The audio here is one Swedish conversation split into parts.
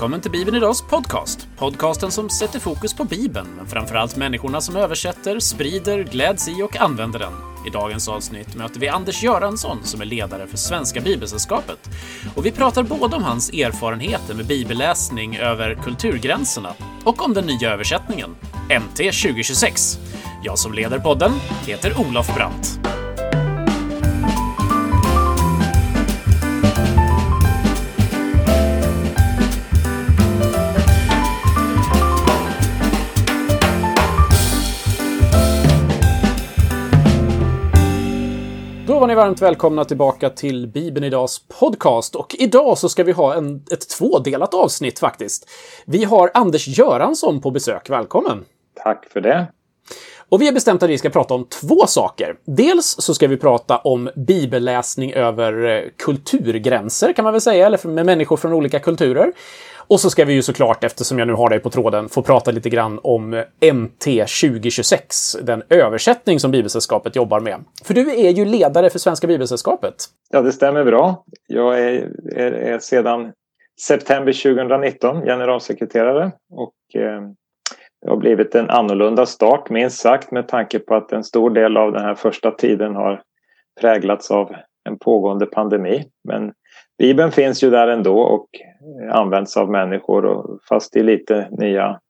Välkommen till Bibeln Idags podcast. Podcasten som sätter fokus på Bibeln, men framförallt människorna som översätter, sprider, gläds i och använder den. I dagens avsnitt möter vi Anders Göransson som är ledare för Svenska Bibelsällskapet. Och vi pratar både om hans erfarenheter med bibelläsning över kulturgränserna och om den nya översättningen, MT 2026. Jag som leder podden heter Olof Brandt. Ni varmt välkomna tillbaka till Bibeln Idags podcast. Och idag så ska vi ha en, ett tvådelat avsnitt faktiskt. Vi har Anders Göransson på besök. Välkommen! Tack för det. Och vi har bestämt att vi ska prata om två saker. Dels så ska vi prata om bibelläsning över eh, kulturgränser kan man väl säga, eller med människor från olika kulturer. Och så ska vi ju såklart, eftersom jag nu har dig på tråden, få prata lite grann om eh, MT 2026, den översättning som Bibelsällskapet jobbar med. För du är ju ledare för Svenska Bibelsällskapet. Ja, det stämmer bra. Jag är, är, är sedan september 2019 generalsekreterare och eh, det har blivit en annorlunda start, minst sagt, med tanke på att en stor del av den här första tiden har präglats av en pågående pandemi. Men Bibeln finns ju där ändå och används av människor, fast i lite nya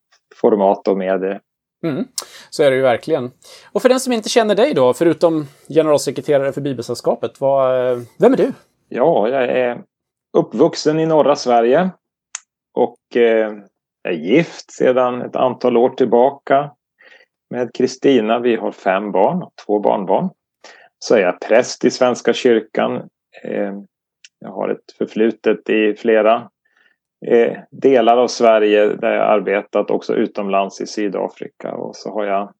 format och medier. Mm, så är det ju verkligen. Och för den som inte känner dig då, förutom generalsekreterare för Bibelsällskapet, vad, vem är du? Ja, jag är uppvuxen i norra Sverige och eh, är gift sedan ett antal år tillbaka med Kristina. Vi har fem barn och två barnbarn. Så är jag präst i Svenska kyrkan. Eh, jag har ett förflutet i flera eh, delar av Sverige där jag arbetat också utomlands i Sydafrika och så har jag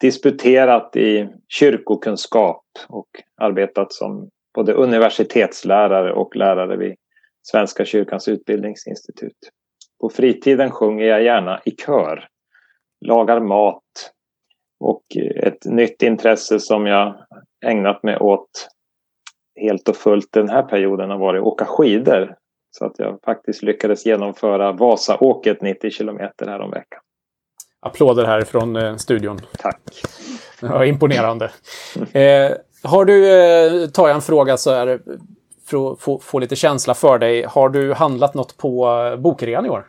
disputerat i kyrkokunskap och arbetat som både universitetslärare och lärare vid Svenska kyrkans utbildningsinstitut. På fritiden sjunger jag gärna i kör, lagar mat och ett nytt intresse som jag ägnat mig åt helt och fullt den här perioden har varit åka skidor. Så att jag faktiskt lyckades genomföra Vasaåket 90 kilometer häromveckan. Applåder härifrån eh, studion. Tack. Ja, imponerande. Eh, har du, eh, tar jag en fråga så här, för att få, få lite känsla för dig. Har du handlat något på eh, bokrean i år?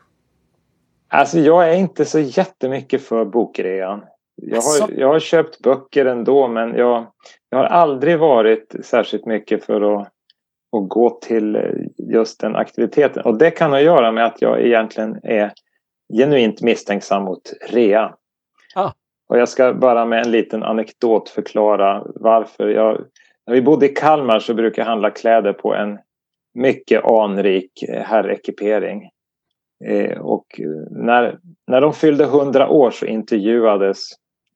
Alltså jag är inte så jättemycket för bokrean. Jag har, jag har köpt böcker ändå men jag, jag har aldrig varit särskilt mycket för att, att gå till just den aktiviteten. Och det kan ha att göra med att jag egentligen är genuint misstänksam mot rea. Ah. Och jag ska bara med en liten anekdot förklara varför. Jag, när vi bodde i Kalmar så brukade jag handla kläder på en mycket anrik herrekipering. Eh, och när, när de fyllde 100 år så intervjuades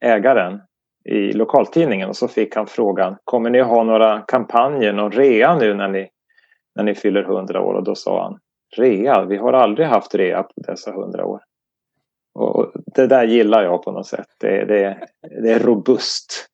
ägaren i lokaltidningen och så fick han frågan Kommer ni ha några kampanjer, någon rea nu när ni, när ni fyller 100 år? Och då sa han Rea? Vi har aldrig haft rea på dessa 100 år. Och det där gillar jag på något sätt. Det, det, det är robust.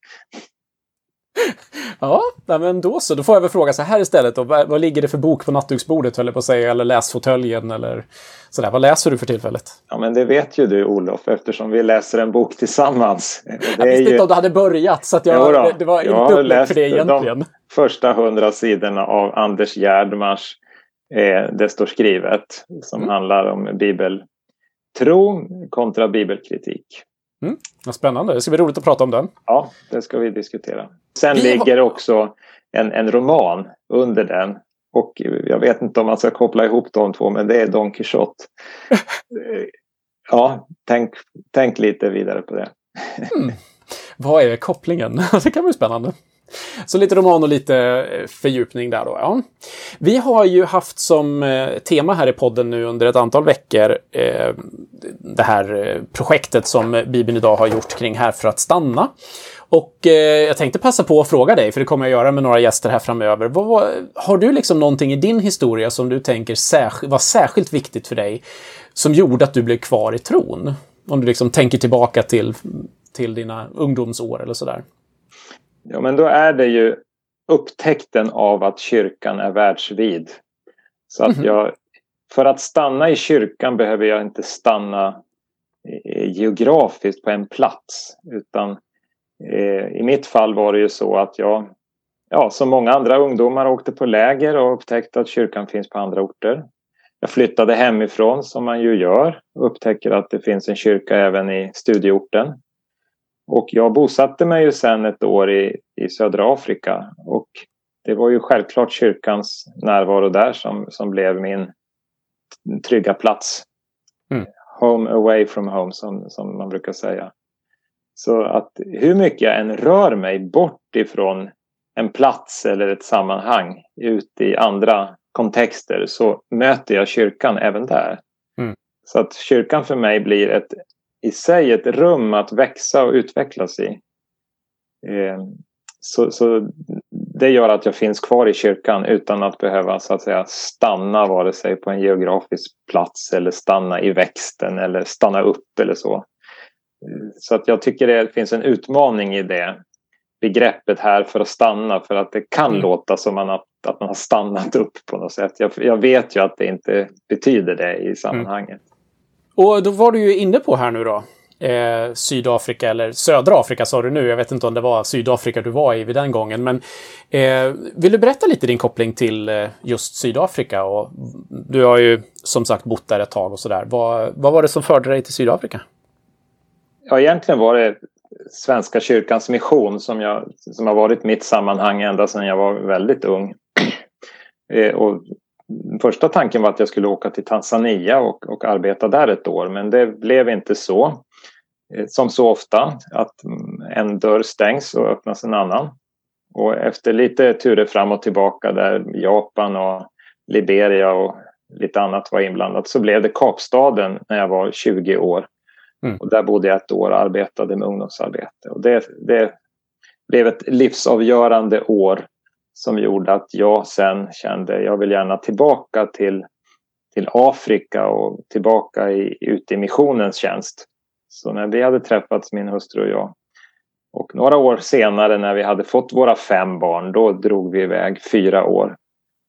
Ja, men då så. Då får jag väl fråga så här istället. Då. Vad, ligger det för bok på nattduksbordet, höll jag på att säga, eller läsfåtöljen eller sådär. Vad läser du för tillfället? Ja, men det vet ju du, Olof, eftersom vi läser en bok tillsammans. Det jag visste ju... inte om du hade börjat, så att jag, det, det var inte upplagt för det egentligen. De första hundra sidorna av Anders Gerdmars eh, Det står skrivet, som mm. handlar om bibeltro kontra bibelkritik. Mm, vad spännande. Det ska bli roligt att prata om den. Ja, det ska vi diskutera. Sen vi ligger också en, en roman under den. Och jag vet inte om man ska koppla ihop de två, men det är Don Quijote. ja, tänk, tänk lite vidare på det. mm. Vad är kopplingen? det kan bli spännande. Så lite roman och lite eh, fördjupning där då. Ja. Vi har ju haft som eh, tema här i podden nu under ett antal veckor eh, det här eh, projektet som Bibeln idag har gjort kring Här för att stanna. Och jag tänkte passa på att fråga dig, för det kommer jag göra med några gäster här framöver. Vad, har du liksom någonting i din historia som du tänker särsk var särskilt viktigt för dig som gjorde att du blev kvar i tron? Om du liksom tänker tillbaka till, till dina ungdomsår eller sådär. Ja, men då är det ju upptäckten av att kyrkan är världsvid. Så att mhm. jag för att stanna i kyrkan behöver jag inte stanna geografiskt på en plats. Utan eh, i mitt fall var det ju så att jag, ja, som många andra ungdomar, åkte på läger och upptäckte att kyrkan finns på andra orter. Jag flyttade hemifrån som man ju gör och upptäcker att det finns en kyrka även i studieorten. Och jag bosatte mig ju sen ett år i, i södra Afrika och det var ju självklart kyrkans närvaro där som, som blev min trygga plats. Mm. Home away from home som, som man brukar säga. Så att hur mycket jag än rör mig bort ifrån en plats eller ett sammanhang ut i andra kontexter så möter jag kyrkan även där. Mm. Så att kyrkan för mig blir ett, i sig ett rum att växa och utvecklas i. Eh, så, så det gör att jag finns kvar i kyrkan utan att behöva så att säga stanna vare sig på en geografisk plats eller stanna i växten eller stanna upp eller så. Så att jag tycker det finns en utmaning i det begreppet här för att stanna för att det kan mm. låta som att, att man har stannat upp på något sätt. Jag, jag, vet ju att det inte betyder det i sammanhanget. Och då var du ju inne på här nu då eh, Sydafrika eller södra Afrika sa du nu. Jag vet inte om det var Sydafrika du var i vid den gången. Men eh, vill du berätta lite din koppling till eh, just Sydafrika? Och du har ju som sagt bott där ett tag och sådär. Vad, vad var det som förde dig till Sydafrika? Ja, egentligen var det Svenska kyrkans mission som, jag, som har varit mitt sammanhang ända sedan jag var väldigt ung. Eh, och första tanken var att jag skulle åka till Tanzania och, och arbeta där ett år men det blev inte så. Eh, som så ofta, att en dörr stängs och öppnas en annan. Och efter lite turer fram och tillbaka där Japan och Liberia och lite annat var inblandat så blev det Kapstaden när jag var 20 år. Mm. Och där bodde jag ett år och arbetade med ungdomsarbete. Och det, det blev ett livsavgörande år som gjorde att jag sen kände att jag vill gärna tillbaka till, till Afrika och tillbaka i, ut i missionens tjänst. Så när vi hade träffats, min hustru och jag, och några år senare när vi hade fått våra fem barn, då drog vi iväg fyra år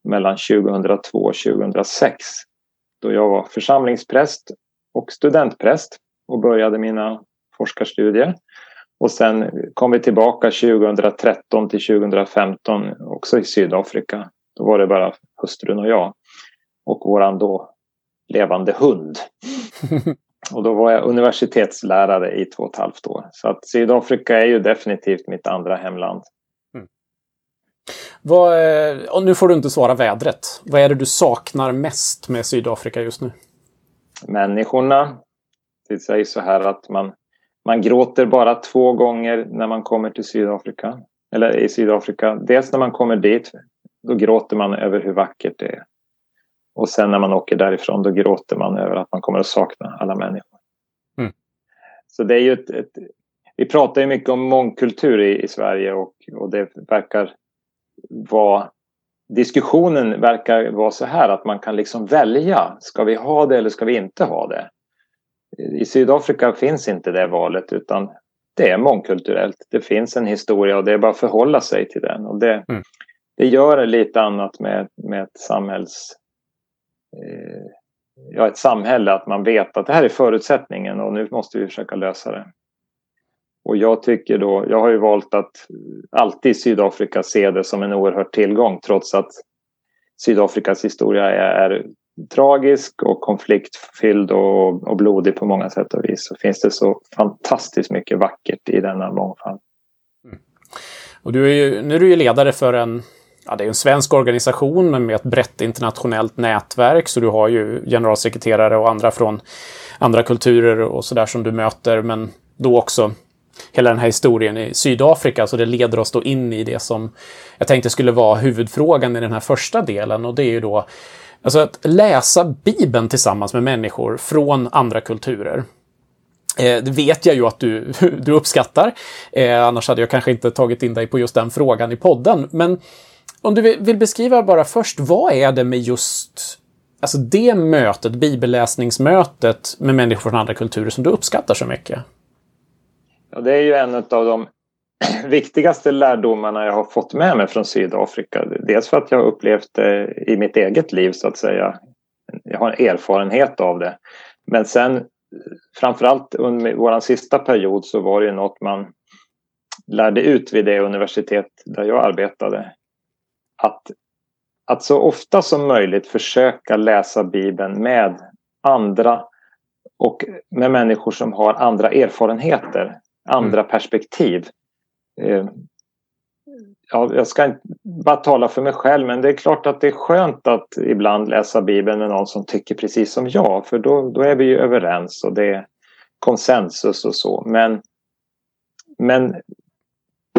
mellan 2002 och 2006. Då jag var församlingspräst och studentpräst och började mina forskarstudier. Och sen kom vi tillbaka 2013 till 2015 också i Sydafrika. Då var det bara hustrun och jag och våran då levande hund. Och då var jag universitetslärare i två och ett halvt år. Så att Sydafrika är ju definitivt mitt andra hemland. Mm. Vad, och nu får du inte svara vädret. Vad är det du saknar mest med Sydafrika just nu? Människorna. Det sägs så här att man, man gråter bara två gånger när man kommer till Sydafrika. Eller i Sydafrika. Dels när man kommer dit. Då gråter man över hur vackert det är. Och sen när man åker därifrån då gråter man över att man kommer att sakna alla människor. Mm. Så det är ju ett, ett, vi pratar ju mycket om mångkultur i, i Sverige och, och det verkar vara diskussionen verkar vara så här att man kan liksom välja. Ska vi ha det eller ska vi inte ha det? I Sydafrika finns inte det valet utan det är mångkulturellt. Det finns en historia och det är bara att förhålla sig till den. Och det, mm. det gör lite annat med, med ett samhälls Eh, ja, ett samhälle att man vet att det här är förutsättningen och nu måste vi försöka lösa det. Och jag tycker då, jag har ju valt att alltid i Sydafrika se det som en oerhörd tillgång trots att Sydafrikas historia är, är tragisk och konfliktfylld och, och, blodig på många sätt och vis så finns det så fantastiskt mycket vackert i denna mångfald. Mm. Och du är ju, nu är du ju ledare för en ja, det är en svensk organisation men med ett brett internationellt nätverk. Så du har ju generalsekreterare och andra från andra kulturer och sådär som du möter. Men då också hela den här historien i Sydafrika. Så det leder oss då in i det som jag tänkte skulle vara huvudfrågan i den här första delen. Och det är ju då alltså att läsa Bibeln tillsammans med människor från andra kulturer. Eh, det vet jag ju att du, du uppskattar. Eh, annars hade jag kanske inte tagit in dig på just den frågan i podden. Men om du vill beskriva bara först, vad är det med just alltså det mötet, bibelläsningsmötet med människor från andra kulturer som du uppskattar så mycket? Ja, det är ju en av de viktigaste lärdomarna jag har fått med mig från Sydafrika. Dels för att jag har upplevt det i mitt eget liv så att säga jag har en erfarenhet av det. Men sen framförallt under vår sista period så var det något man lärde ut vid det universitet där jag arbetade. Att, att så ofta som möjligt försöka läsa Bibeln med andra och med människor som har andra erfarenheter, andra mm. perspektiv. Eh, ja, jag ska inte bara tala för mig själv men det är klart att det är skönt att ibland läsa Bibeln med någon som tycker precis som jag för då, då är vi ju överens och det är konsensus och så. Men, men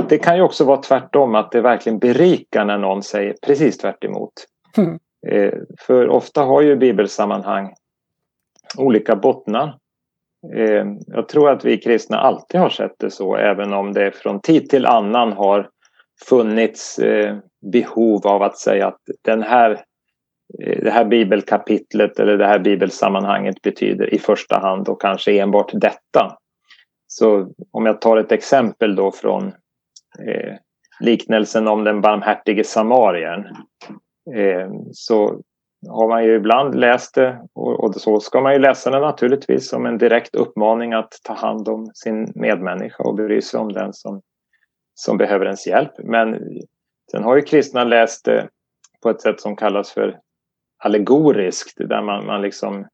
det kan ju också vara tvärtom att det verkligen berikar när någon säger precis tvärt emot. Mm. Eh, för ofta har ju bibelsammanhang olika bottnar. Eh, jag tror att vi kristna alltid har sett det så även om det från tid till annan har funnits eh, behov av att säga att den här, eh, det här bibelkapitlet eller det här bibelsammanhanget betyder i första hand och kanske enbart detta. Så om jag tar ett exempel då från eh, liknelsen om den barmhärtige samarien eh, så har man ju ibland läst det och, så ska man ju läsa det naturligtvis som en direkt uppmaning att ta hand om sin medmänniska och bry sig om den som som behöver ens hjälp. Men sen har ju kristna läst det på ett sätt som kallas för allegoriskt, där man, man liksom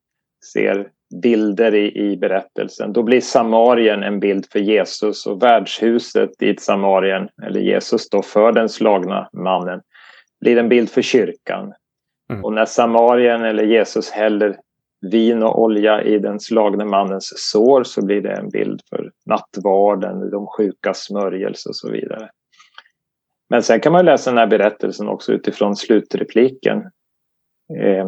ser bilder i, i berättelsen. Då blir Samarien en bild för Jesus och värdshuset dit Samarien, eller Jesus då, för den slagna mannen, blir en bild för kyrkan. Mm. Och när Samarien eller Jesus häller vin och olja i den slagne mannens sår så blir det en bild för nattvarden, de sjuka smörjelse och så vidare. Men sen kan man läsa den här berättelsen också utifrån slutrepliken. Eh,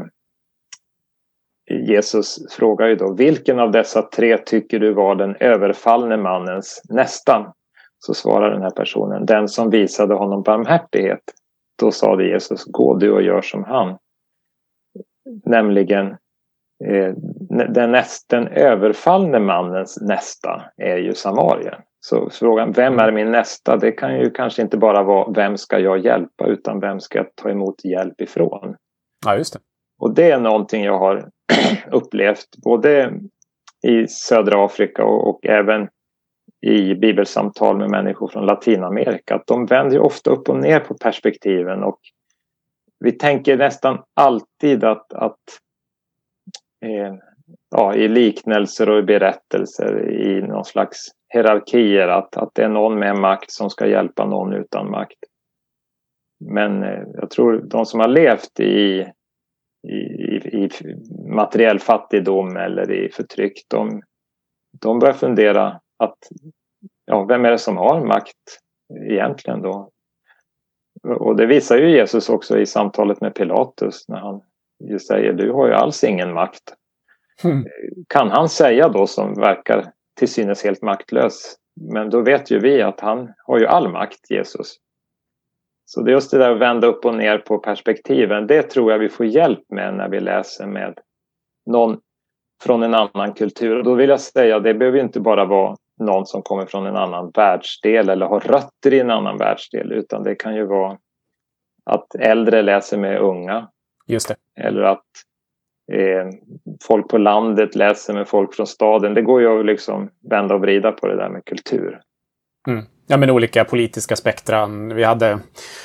Jesus frågar ju då, vilken av dessa tre tycker du var den överfallne mannens nästan? Så svarar den här personen, den som visade honom barmhärtighet. Då sade Jesus, gå du och gör som han. Nämligen Eh, den, näst, den överfallne mannens nästa är ju Samarien. Så frågan vem är min nästa? Det kan ju kanske inte bara vara vem ska jag hjälpa utan vem ska jag ta emot hjälp ifrån? Ja, just det. Och det är någonting jag har upplevt både i södra Afrika och, och, även i bibelsamtal med människor från Latinamerika. Att de vänder ofta upp och ner på perspektiven och vi tänker nästan alltid att, att eh, ja, i liknelser och i berättelser i någon slags hierarkier att, att det är någon med makt som ska hjälpa någon utan makt. Men eh, jag tror de som har levt i, i, i materiell fattigdom eller i förtryck, de, de börjar fundera att ja, vem är det som har makt egentligen då? Och det visar ju Jesus också i samtalet med Pilatus när han ju säger du har ju alls ingen makt. Mm. Kan han säga då som verkar till synes helt maktlös. Men då vet ju vi att han har ju all makt, Jesus. Så det är just det där att vända upp och ner på perspektiven. Det tror jag vi får hjälp med när vi läser med någon från en annan kultur. Och då vill jag säga, det behöver inte bara vara någon som kommer från en annan världsdel eller har rötter i en annan världsdel, utan det kan ju vara att äldre läser med unga Just det. Eller att eh, folk på landet läser med folk från staden. Det går ju att liksom vända och vrida på det där med kultur. Mm. Ja, men olika politiska spektran. Vi hade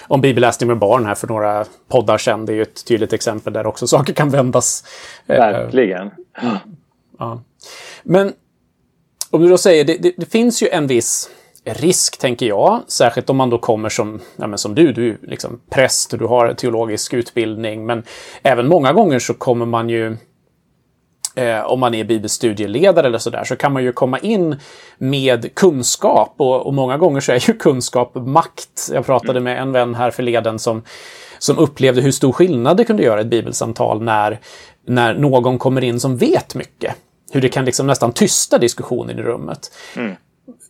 om bibelläsning med barn här för några poddar sedan. Det är ju ett tydligt exempel där också saker kan vändas. Eh, Verkligen. Eh, ja. Men om du då säger, det, det, det finns ju en viss risk, tänker jag. Särskilt om man då kommer som, ja, men som du, du är liksom präst och du har teologisk utbildning. Men även många gånger så kommer man ju eh, om man är bibelstudieledare eller sådär, så kan man ju komma in med kunskap och, och, många gånger så är ju kunskap makt. Jag pratade med en vän här förleden som, som upplevde hur stor skillnad det kunde göra i ett bibelsamtal när, när någon kommer in som vet mycket. Hur det kan liksom nästan tysta diskussionen i rummet. Mm.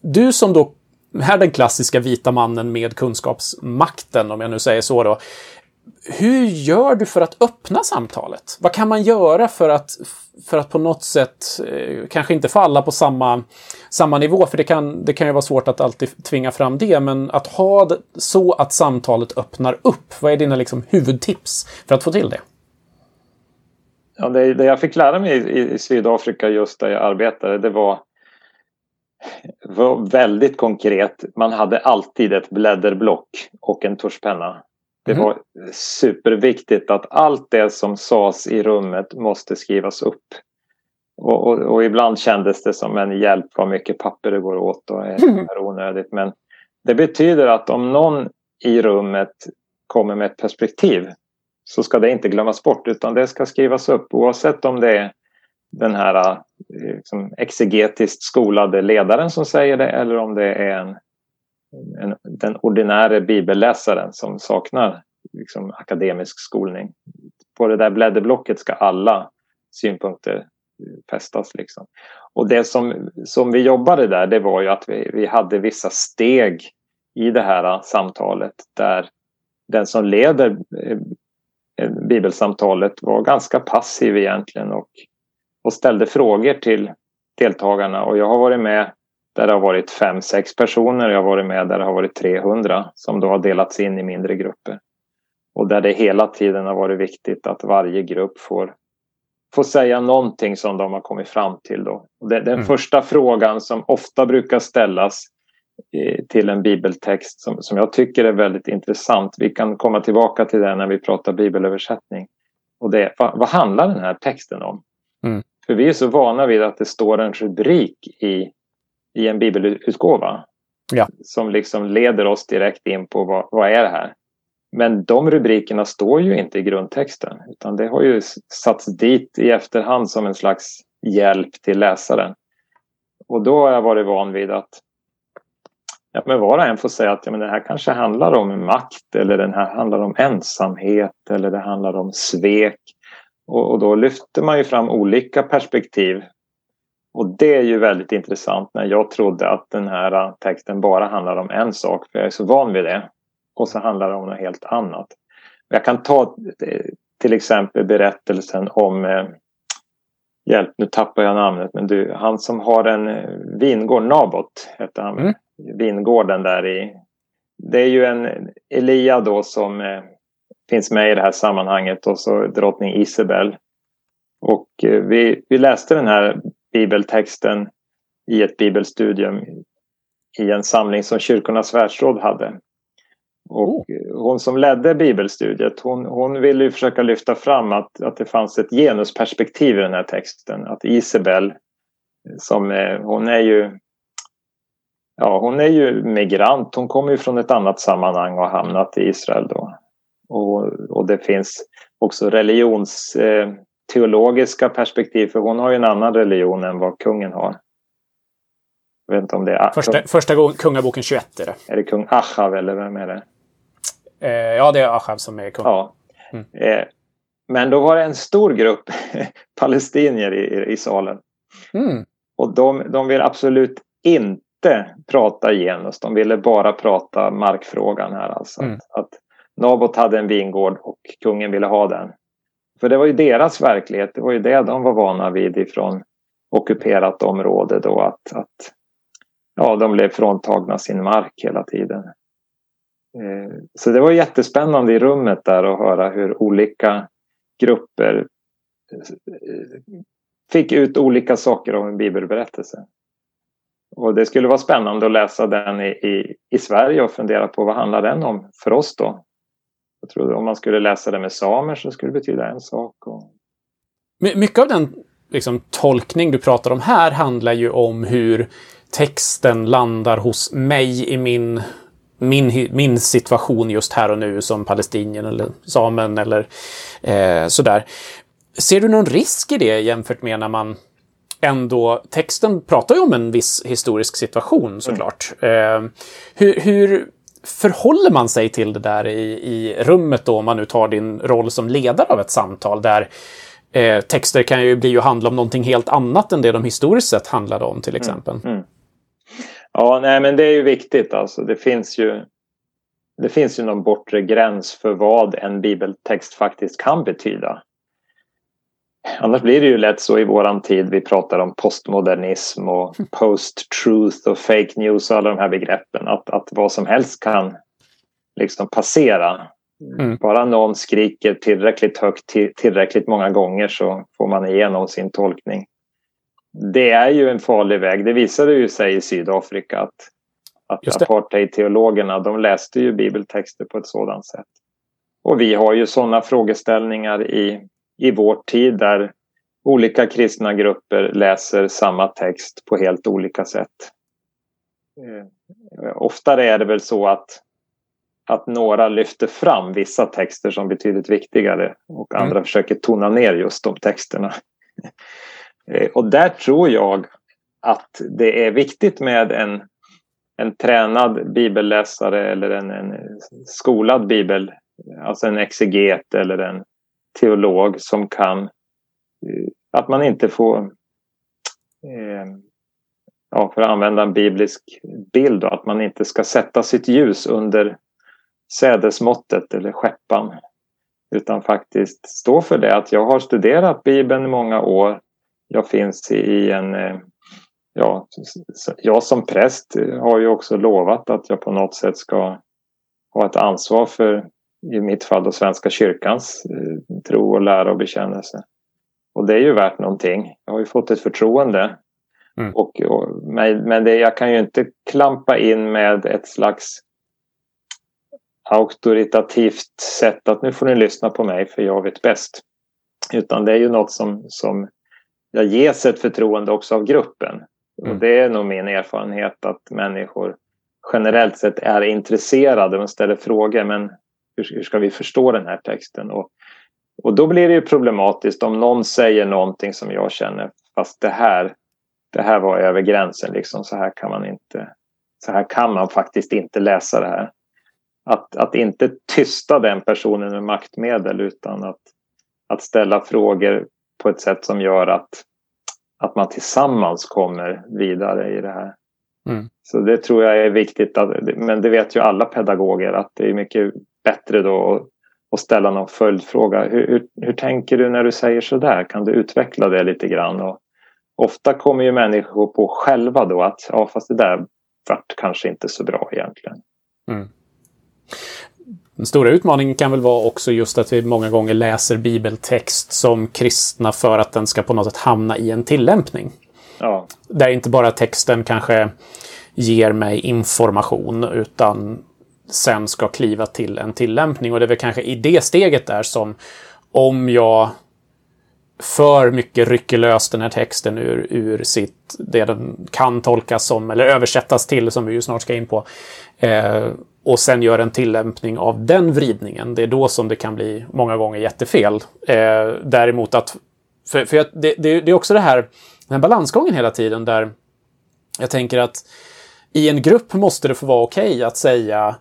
Du som då här den klassiska vita mannen med kunskapsmakten, om jag nu säger så då. Hur gör du för att öppna samtalet? Vad kan man göra för att, för att på något sätt eh, kanske inte falla på samma, samma nivå? För det kan, det kan ju vara svårt att alltid tvinga fram det, men att ha det så att samtalet öppnar upp. Vad är dina liksom, huvudtips för att få till det? Ja, det, det jag fick lära mig i, i, Sydafrika just där jag arbetade, det var, var väldigt konkret. Man hade alltid ett blädderblock och en tuschpenna. Det mm. var superviktigt att allt det som sades i rummet måste skrivas upp. Och, och, och, ibland kändes det som en hjälp vad mycket papper det går åt och är onödigt. Men det betyder att om någon i rummet kommer med ett perspektiv så ska det inte glömmas bort utan det ska skrivas upp oavsett om det är den här eh, liksom, exegetiskt skolade ledaren som säger det eller om det är en, en den ordinäre bibelläsaren som saknar liksom, akademisk skolning. På det där blädderblocket ska alla synpunkter eh, fästas. Liksom. Och det som, som vi jobbade där det var ju att vi, vi hade vissa steg i det här eh, samtalet där den som leder bibelsamtalet var ganska passiv egentligen och, och ställde frågor till deltagarna. Och jag har varit med där det har varit fem, sex personer. Jag har varit med där det har varit 300 som då har delats in i mindre grupper. Och där det hela tiden har varit viktigt att varje grupp får, får säga någonting som de har kommit fram till. Då. Det, den mm. första frågan som ofta brukar ställas till en bibeltext som, som jag tycker är väldigt intressant. Vi kan komma tillbaka till det när vi pratar bibelöversättning. Och det, vad, vad handlar den här texten om? Mm. För vi är så vana vid att det står en rubrik i, i en bibelutgåva. Ja. Som liksom leder oss direkt in på vad, vad är det här? Men de rubrikerna står ju inte i grundtexten utan det har ju satts dit i efterhand som en slags hjälp till läsaren. Och då har jag varit van vid att ja, men var och en får säga att ja, men det här kanske handlar om makt eller den här handlar om ensamhet eller det handlar om svek. Och, och då lyfter man ju fram olika perspektiv. Och det är ju väldigt intressant när jag trodde att den här texten bara handlar om en sak, för jag är så van vid det. Och så handlar det om något helt annat. Jag kan ta eh, till exempel berättelsen om eh, Hjälp, nu tappar jag namnet, men du, han som har en eh, vingård, Nabot heter han. Mm vingården där i... Det är ju en Elia då som eh, finns med i det här sammanhanget och så drottning Isabel. Och eh, vi, vi läste den här bibeltexten i ett bibelstudium i en samling som Kyrkornas världsråd hade. Och hon som ledde bibelstudiet hon, hon ville ju försöka lyfta fram att, att det fanns ett genusperspektiv i den här texten. Att Isabel, som hon är ju Ja, hon är ju migrant. Hon kommer ju från ett annat sammanhang och har hamnat i Israel då. Och, och det finns också religionsteologiska eh, perspektiv för hon har ju en annan religion än vad kungen har. Jag vet inte om det är... Första, första gången, Kungaboken 21 är det. Är det kung Achav eller vem är det? Eh, ja, det är Achav som är kung. Ja. Mm. Eh, men då var det en stor grupp palestinier i, i salen. Mm. Och de, de vill absolut inte inte prata genus. De ville bara prata markfrågan här. Alltså. Mm. Att, att Nabot hade en vingård och kungen ville ha den. För det var ju deras verklighet. Det var ju det de var vana vid ifrån ockuperat område då. Att, att ja, de blev fråntagna sin mark hela tiden. Eh, så det var jättespännande i rummet där att höra hur olika grupper eh, fick ut olika saker av en bibelberättelse. Och det skulle vara spännande att läsa den i, i, i Sverige och fundera på vad handlar den om för oss då? Jag tror om man skulle läsa den med samer så skulle det betyda en sak. Och... Mycket av den liksom, tolkning du pratar om här handlar ju om hur texten landar hos mig i min, min, min situation just här och nu som palestinien eller samen eller eh, sådär. Ser du någon risk i det jämfört med när man ändå, texten pratar ju om en viss historisk situation såklart. Mm. Eh, hur, hur förhåller man sig till det där i, i rummet då, om man nu tar din roll som ledare av ett samtal där eh, texter kan ju bli och handla om någonting helt annat än det de historiskt sett handlade om till mm. exempel. Mm. Mm. Ja, nej men det är ju viktigt alltså. Det finns ju det finns ju någon bortre gräns för vad en bibeltext faktiskt kan betyda. Annars blir det ju lätt så i våran tid. Vi pratar om postmodernism och post-truth och fake news och alla de här begreppen. Att, att vad som helst kan liksom passera. Mm. Bara någon skriker tillräckligt högt tillräckligt många gånger så får man igenom sin tolkning. Det är ju en farlig väg. Det visade ju sig i Sydafrika att, att apartheid-teologerna de läste ju bibeltexter på ett sådant sätt. Och vi har ju sådana frågeställningar i, i vår tid där olika kristna grupper läser samma text på helt olika sätt. Eh, oftare är det väl så att, att några lyfter fram vissa texter som betydligt viktigare och andra mm. försöker tona ner just de texterna. Eh, och där tror jag att det är viktigt med en, en tränad bibelläsare eller en, en skolad bibel, alltså en exeget eller en teolog som kan eh, att man inte får eh, ja, för att använda en biblisk bild, då, att man inte ska sätta sitt ljus under sädesmåttet eller skeppan. Utan faktiskt stå för det att jag har studerat Bibeln i många år. Jag finns i en... Eh, ja, jag som präst har ju också lovat att jag på något sätt ska ha ett ansvar för, i mitt fall, då Svenska kyrkans eh, tro och lära och bekännelse. Och det är ju värt någonting. Jag har ju fått ett förtroende Mm. Och, och, men det, jag kan ju inte klampa in med ett slags auktoritativt sätt att nu får ni lyssna på mig för jag vet bäst. Utan det är ju något som, som jag ges ett förtroende också av gruppen. Mm. Och det är nog min erfarenhet att människor generellt sett är intresserade och ställer frågor. Men hur, hur ska vi förstå den här texten? Och, och då blir det ju problematiskt om någon säger någonting som jag känner fast det här det här var över gränsen. Liksom. Så, här kan man inte, så här kan man faktiskt inte läsa det här. Att, att inte tysta den personen med maktmedel utan att, att ställa frågor på ett sätt som gör att, att man tillsammans kommer vidare i det här. Mm. Så det tror jag är viktigt. Att, men det vet ju alla pedagoger att det är mycket bättre då att, ställa någon följdfråga. Hur, hur, hur, tänker du när du säger så där? Kan du utveckla det lite grann? Och, ofta kommer ju människor på själva då att ja, fast det där vart kanske inte så bra egentligen. Mm. Den stora utmaningen kan väl vara också just att vi många gånger läser bibeltext som kristna för att den ska på något sätt hamna i en tillämpning. Ja. Där inte bara texten kanske ger mig information utan sen ska kliva till en tillämpning. Och det är väl kanske i det steget där som om jag för mycket rycker lös den här texten ur, ur sitt, det den kan tolkas som, eller översättas till, som vi ju snart ska in på. Eh, och sen gör en tillämpning av den vridningen. Det är då som det kan bli många gånger jättefel. Eh, däremot att, för, för jag, det, det, det, är också det här, den här balansgången hela tiden där jag tänker att i en grupp måste det få vara okej okay att säga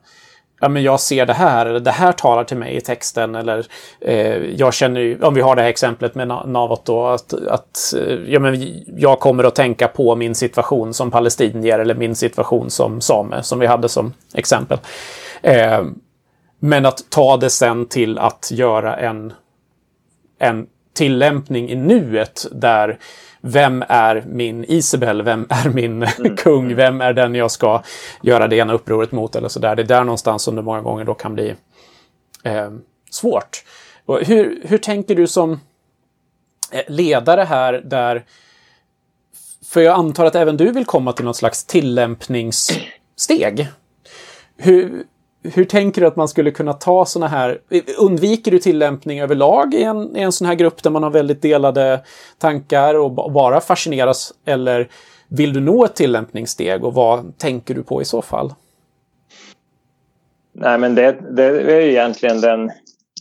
ja, men jag ser det här, eller det här talar till mig i texten, eller eh, jag känner ju, om vi har det här exemplet med Navot då, att, att eh, ja, men jag kommer att tänka på min situation som palestinier eller min situation som same, som vi hade som exempel. Eh, men att ta det sen till att göra en, en tillämpning i nuet där vem är min Isabel? Vem är min mm. kung? Vem är den jag ska göra det ena upproret mot? Eller så där. Det är där någonstans som det många gånger då kan bli eh, svårt. Och hur, hur tänker du som eh, ledare här där för jag antar att även du vill komma till något slags tillämpningssteg. Hur, hur tänker du att man skulle kunna ta sådana här... Undviker du tillämpning överlag i en, i en sån här grupp där man har väldigt delade tankar och bara fascineras? Eller vill du nå ett tillämpningssteg och vad tänker du på i så fall? Nej, men det, det är egentligen den,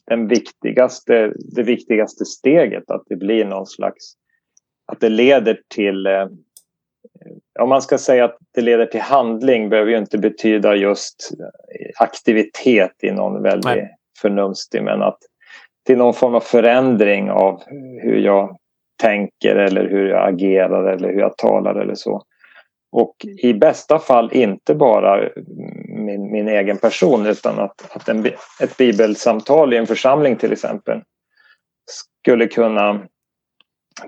den viktigaste, det viktigaste steget, att det blir någon slags... Att det leder till eh, om man ska säga att det leder till handling behöver ju inte betyda just aktivitet i någon väldigt Nej. förnumstig men att till någon form av förändring av hur jag tänker eller hur jag agerar eller hur jag talar eller så. Och i bästa fall inte bara min, min egen person utan att, att en, ett bibelsamtal i en församling till exempel skulle kunna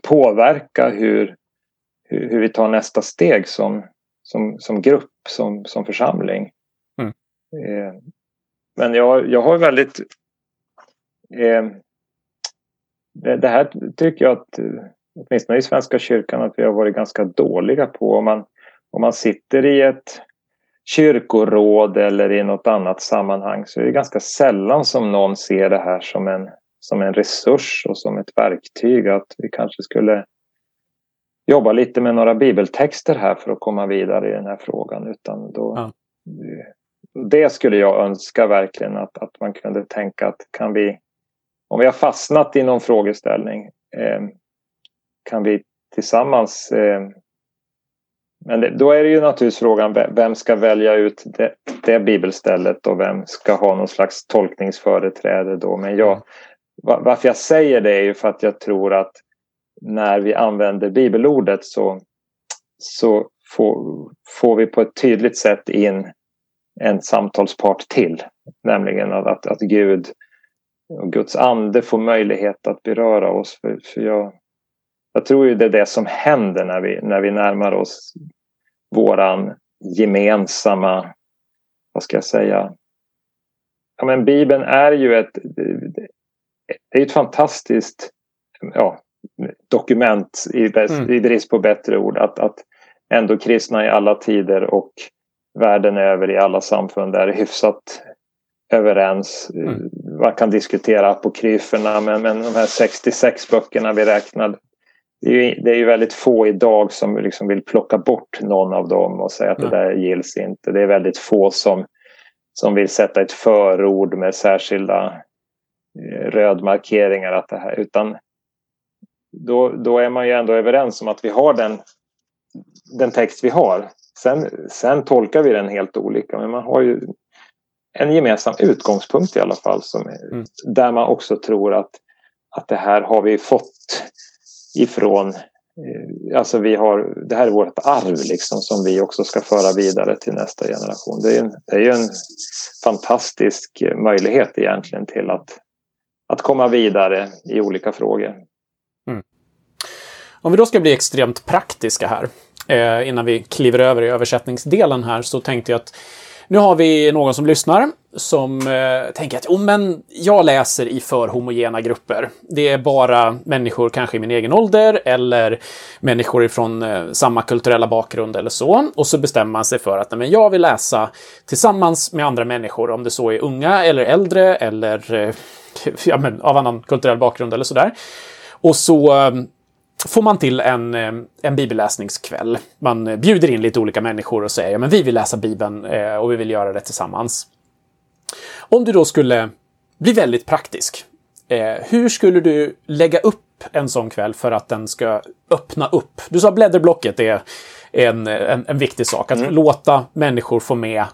påverka hur hur, hur vi tar nästa steg som, som, som grupp, som, som församling. Mm. Eh, men jag, jag har väldigt... Eh, det, det, här tycker jag att, åtminstone i Svenska kyrkan, att vi har varit ganska dåliga på. Om man, om man sitter i ett kyrkoråd eller i något annat sammanhang så är det ganska sällan som någon ser det här som en, som en resurs och som ett verktyg. Att vi kanske skulle jobba lite med några bibeltexter här för att komma vidare i den här frågan. Utan då, ja. Det skulle jag önska verkligen att, att man kunde tänka att kan vi, om vi har fastnat i någon frågeställning, eh, kan vi tillsammans eh, men det, då är det ju naturligtvis frågan vem ska välja ut det, det bibelstället och vem ska ha någon slags tolkningsföreträde då. Men jag, varför jag säger det är ju för att jag tror att när vi använder bibelordet så, så får, får vi på ett tydligt sätt in en samtalspart till. Nämligen att, att, Gud och Guds ande får möjlighet att beröra oss. För, för jag, jag tror ju det är det som händer när vi, när vi närmar oss våran gemensamma, vad ska jag säga, ja men Bibeln är ju ett, det är ett fantastiskt ja, dokument i, mm. i brist på bättre ord. Att, att ändå kristna i alla tider och världen över i alla samfund är hyfsat överens. Mm. Man kan diskutera apokryferna men, men de här 66 böckerna vi räknade det är, ju, det är ju väldigt få idag som liksom vill plocka bort någon av dem och säga att mm. det där gills inte. Det är väldigt få som, som vill sätta ett förord med särskilda eh, rödmarkeringar. Att det här, utan då, då är man ju ändå överens om att vi har den, den text vi har. Sen, sen tolkar vi den helt olika men man har ju en gemensam utgångspunkt i alla fall som mm. där man också tror att, att det här har vi fått ifrån eh, Alltså vi har, det här är vårt arv liksom som vi också ska föra vidare till nästa generation. Det är, en, det är en fantastisk möjlighet egentligen till att, att komma vidare i olika frågor. Om vi då ska bli extremt praktiska här eh, innan vi kliver över i översättningsdelen här så tänkte jag att nu har vi någon som lyssnar som eh, tänker att oh, men jag läser i för homogena grupper. Det är bara människor kanske i min egen ålder eller människor ifrån eh, samma kulturella bakgrund eller så. Och så bestämmer man sig för att nej, men jag vill läsa tillsammans med andra människor, om det så är unga eller äldre eller eh, ja, men, av annan kulturell bakgrund eller sådär. Och så eh, får man till en, eh, en bibelläsningskväll. Man bjuder in lite olika människor och säger ja, vi vill läsa Bibeln eh, och vi vill göra det tillsammans. Om du då skulle bli väldigt praktisk, eh, hur skulle du lägga upp en sån kväll för att den ska öppna upp? Du sa blädderblocket är en, en, en viktig sak, att mm. låta människor få med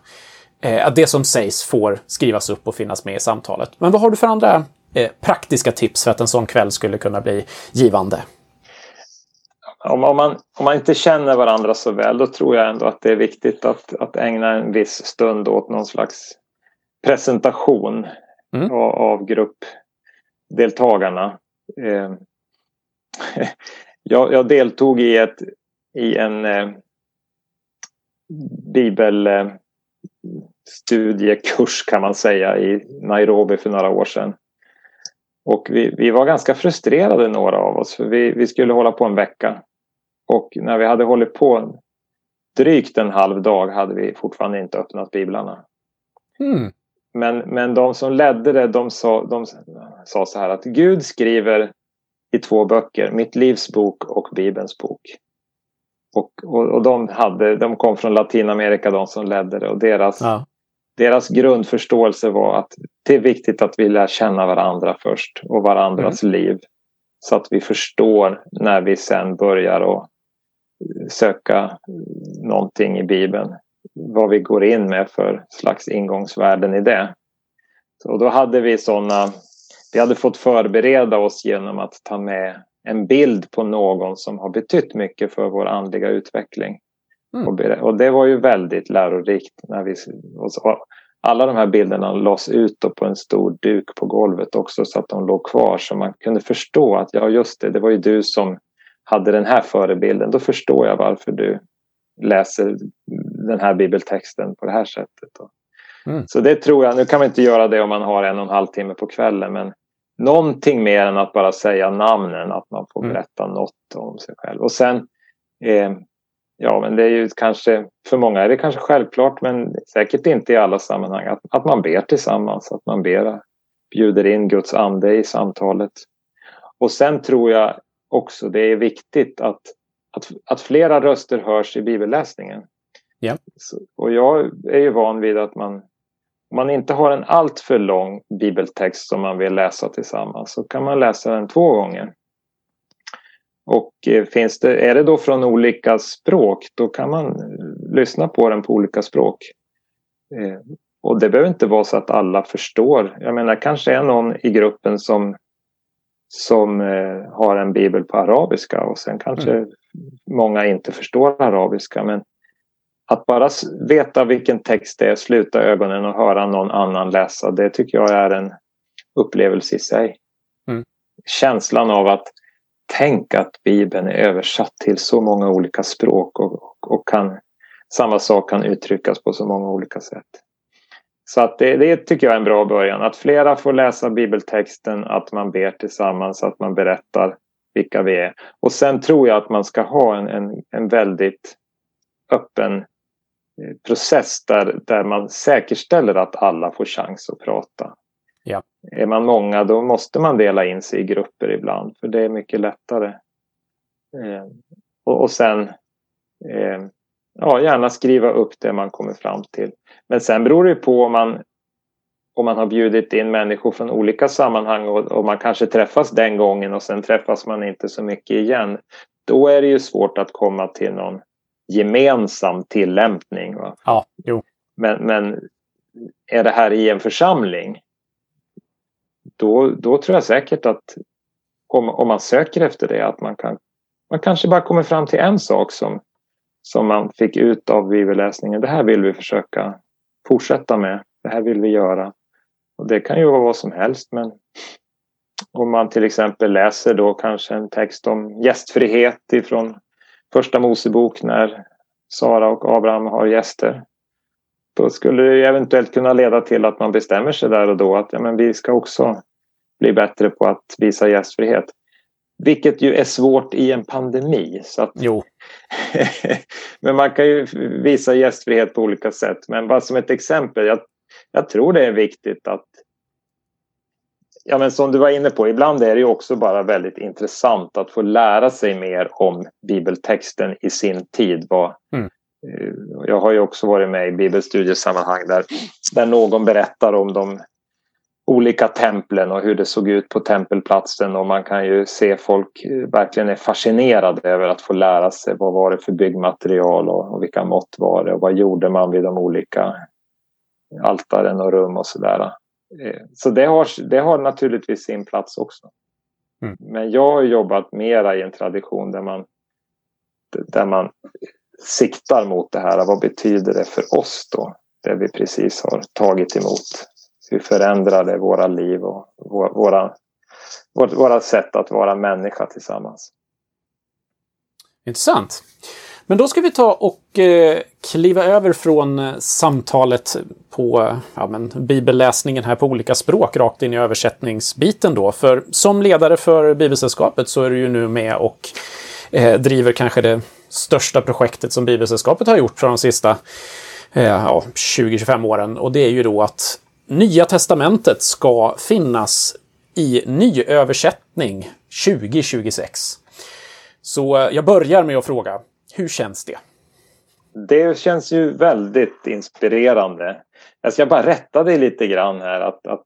att det som sägs får skrivas upp och finnas med i samtalet. Men vad har du för andra praktiska tips för att en sån kväll skulle kunna bli givande? Om, om, man, om man inte känner varandra så väl då tror jag ändå att det är viktigt att, att ägna en viss stund åt någon slags presentation mm. av, av gruppdeltagarna. Eh, jag, jag, deltog i, ett, i en eh, bibelstudiekurs kan man säga i Nairobi för några år sedan. Och vi, vi var ganska frustrerade några av oss för vi, vi skulle hålla på en vecka. Och när vi hade hållit på drygt en halv dag hade vi fortfarande inte öppnat biblarna. Mm. Men, men de som ledde det, de sa, de sa så här att Gud skriver i två böcker, Mitt livs bok och Bibelns bok. Och, och, och de, hade, de kom från Latinamerika, de som ledde det. Och deras, ja. deras grundförståelse var att det är viktigt att vi lär känna varandra först och varandras mm. liv. Så att vi förstår när vi sen börjar att söka någonting i Bibeln. Vad vi går in med för slags ingångsvärden i det. Och då hade vi sådana, vi hade fått förbereda oss genom att ta med en bild på någon som har betytt mycket för vår andliga utveckling. Mm. Och det var ju väldigt lärorikt. När vi, alla de här bilderna lades ut på en stor duk på golvet också så att de låg kvar så man kunde förstå att ja just det, det var ju du som hade den här förebilden, då förstår jag varför du läser den här bibeltexten på det här sättet. Mm. Så det tror jag, nu kan man inte göra det om man har en och en halv timme på kvällen men någonting mer än att bara säga namnen, att man får mm. berätta mm. något om sig själv. Och sen, eh, ja men det är ju kanske, för många är det kanske självklart men säkert inte i alla sammanhang, att, att man ber tillsammans, att man ber, bjuder in Guds ande i samtalet. Och sen tror jag också det är viktigt att, att, att flera röster hörs i bibelläsningen. Ja. Så, och jag är ju van vid att man om man inte har en alltför lång bibeltext som man vill läsa tillsammans så kan man läsa den två gånger. Och eh, finns det, är det då från olika språk då kan man eh, lyssna på den på olika språk. Eh, och det behöver inte vara så att alla förstår. Jag menar kanske är någon i gruppen som, som har en bibel på arabiska och sen kanske mm. många inte förstår arabiska. Men att bara veta vilken text det är, sluta ögonen och höra någon annan läsa, det tycker jag är en upplevelse i sig. Mm. Känslan av att tänka att Bibeln är översatt till så många olika språk och, och, och kan, samma sak kan uttryckas på så många olika sätt. Så att det, det, tycker jag är en bra början. Att flera får läsa bibeltexten, att man ber tillsammans, att man berättar vilka vi är. Och sen tror jag att man ska ha en, en, en väldigt öppen Eh, process där, där man säkerställer att alla får chans att prata. Ja. Är man många då måste man dela in sig i grupper ibland för det är mycket lättare. Eh, och, och, sen eh, ja, gärna skriva upp det man kommer fram till. Men sen beror det på om man, om man har bjudit in människor från olika sammanhang och, och man kanske träffas den gången och sen träffas man inte så mycket igen. Då är det ju svårt att komma till någon gemensam tillämpning. Va? Ja, jo. Men, men är det här i en församling då, då tror jag säkert att om, om man söker efter det att man kan man kanske bara kommer fram till en sak som, som man fick ut av bibelläsningen. Det här vill vi försöka fortsätta med. Det här vill vi göra. Och det kan ju vara vad som helst men om man till exempel läser då kanske en text om gästfrihet ifrån första Mosebok när Sara och Abraham har gäster. Då skulle det eventuellt kunna leda till att man bestämmer sig där och då att ja, men vi ska också bli bättre på att visa gästfrihet. Vilket ju är svårt i en pandemi. Så att... Jo. men man kan ju visa gästfrihet på olika sätt. Men bara som ett exempel. Jag, jag tror det är viktigt att ja, men som du var inne på, ibland är det också bara väldigt intressant att få lära sig mer om bibeltexten i sin tid. Vad, mm. Eh, jag har ju också varit med i bibelstudiesammanhang där, där någon berättar om de olika templen och hur det såg ut på tempelplatsen och man kan ju se folk eh, verkligen är fascinerade över att få lära sig vad var det för byggmaterial och, och vilka mått var det och vad gjorde man vid de olika altaren och rum och sådär. Eh, så det har, det har naturligtvis sin plats också. Mm. Men jag har jobbat mera i en tradition där man, där man siktar mot det här. Vad betyder det för oss då? Det vi precis har tagit emot. Hur förändrar det våra liv och våra, vårt, våra sätt att vara människa tillsammans? Intressant. Men då ska vi ta och eh, kliva över från eh, samtalet på eh, ja, men, bibelläsningen här på olika språk rakt in i översättningsbiten då. För som ledare för Bibelsällskapet så är du ju nu med och eh, driver kanske det största projektet som Bibelsällskapet har gjort för de sista eh, ja, 20-25 åren. Och det är ju då att Nya Testamentet ska finnas i nyöversättning 2026. Så eh, jag börjar med att fråga, hur känns det? Det känns ju väldigt inspirerande. Jag ska bara rätta dig lite grann här. Att, att,